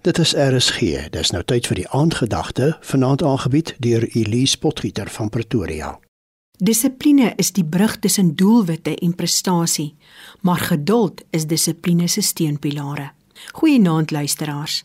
Dit is RSG. Dis nou tyd vir die aandgedagte, vanaand aangebied deur Elise Potgieter van Pretoria. Dissipline is die brug tussen doelwitte en prestasie, maar geduld is dissipline se steunpilare. Goeienaand luisteraars.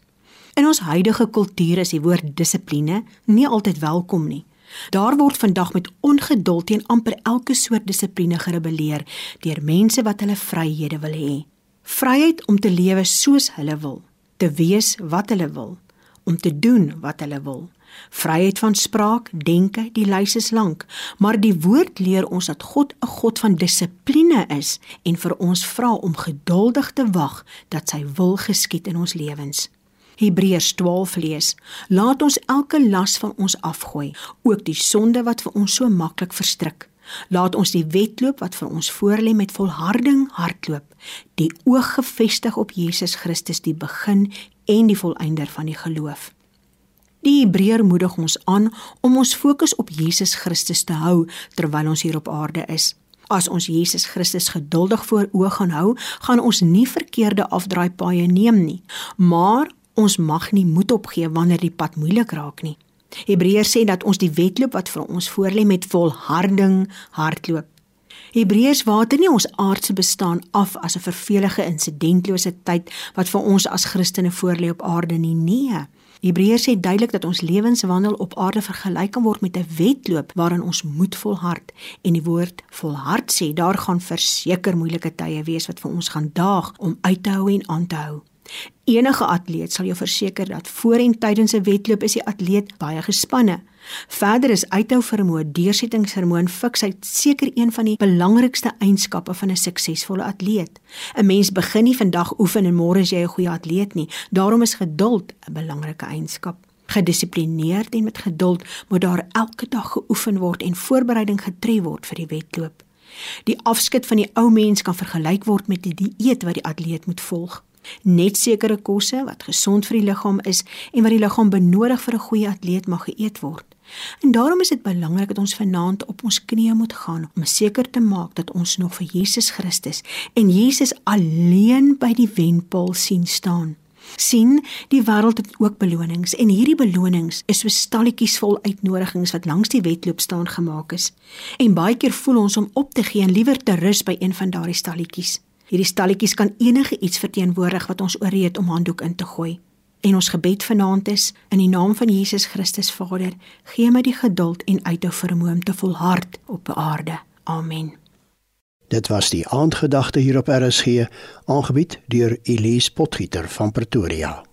In ons huidige kultuur is die woord dissipline nie altyd welkom nie. Daar word vandag met ongeduld teen amper elke soort dissipline gerebelleer deur mense wat hulle vryhede wil hê. Vryheid om te lewe soos hulle wil te wees wat hulle wil, om te doen wat hulle wil. Vryheid van spraak, denke, die lys is lank, maar die woord leer ons dat God 'n God van dissipline is en vir ons vra om geduldig te wag dat sy wil geskied in ons lewens. Hebreërs 12 lees: Laat ons elke las van ons afgooi, ook die sonde wat vir ons so maklik verstrik. Laat ons die wedloop wat vir ons voorlê met volharding hardloop, die oog gefestig op Jesus Christus, die begin en die volëinder van die geloof. Die Hebreër moedig ons aan om ons fokus op Jesus Christus te hou terwyl ons hier op aarde is. As ons Jesus Christus geduldig voor oë gaan hou, gaan ons nie verkeerde afdraaipaaie neem nie, maar ons mag nie moed opgee wanneer die pad moeilik raak nie. Hebreërs sê dat ons die wedloop wat vir ons voorlê met volharding hardloop. Hebreërs water nie ons aardse bestaan af as 'n vervelige insidentlose tyd wat vir ons as Christene voorlê op aarde nie. Nee. Hebreërs sê duidelik dat ons lewenswandel op aarde vergelyk kan word met 'n wedloop waarin ons moet volhard en die woord volhard sê daar gaan verseker moeilike tye wees wat vir ons gaan daag om uit te hou en aan te hou. Enige atleet sal jou verseker dat voor en tydens 'n wedloop is die atleet baie gespanne. Verder is uithou vermoë, deursettingsvermoë en fiksheid seker een van die belangrikste eienskappe van 'n suksesvolle atleet. 'n Mens begin nie vandag oefen en môre is jy 'n goeie atleet nie. Daarom is geduld 'n belangrike eienskap. Gedissiplineerd en met geduld moet daar elke dag geoefen word en voorbereiding getref word vir die wedloop. Die afskeid van die ou mens kan vergelyk word met die dieet wat die atleet moet volg. Net sekere kosse wat gesond vir die liggaam is en wat die liggaam benodig vir 'n goeie atleet mag geëet word. En daarom is dit belangrik dat ons vanaand op ons knieë moet gaan om seker te maak dat ons nog vir Jesus Christus en Jesus alleen by die wenpaal sien staan. sien die wêreld het ook belonings en hierdie belonings is so stalletjies vol uitnodigings wat langs die wedloop staan gemaak is. En baie keer voel ons om op te gee en liewer te rus by een van daardie stalletjies. Hierdie stalletjies kan enige iets verteenwoordig wat ons ooreed om handdoek in te gooi. En ons gebed vanaand is in die naam van Jesus Christus Vader, gee my die geduld en uithou vermoë om te volhard op aarde. Amen. Dit was die aandgedagte hier op RSG, aangebied deur Elise Potgieter van Pretoria.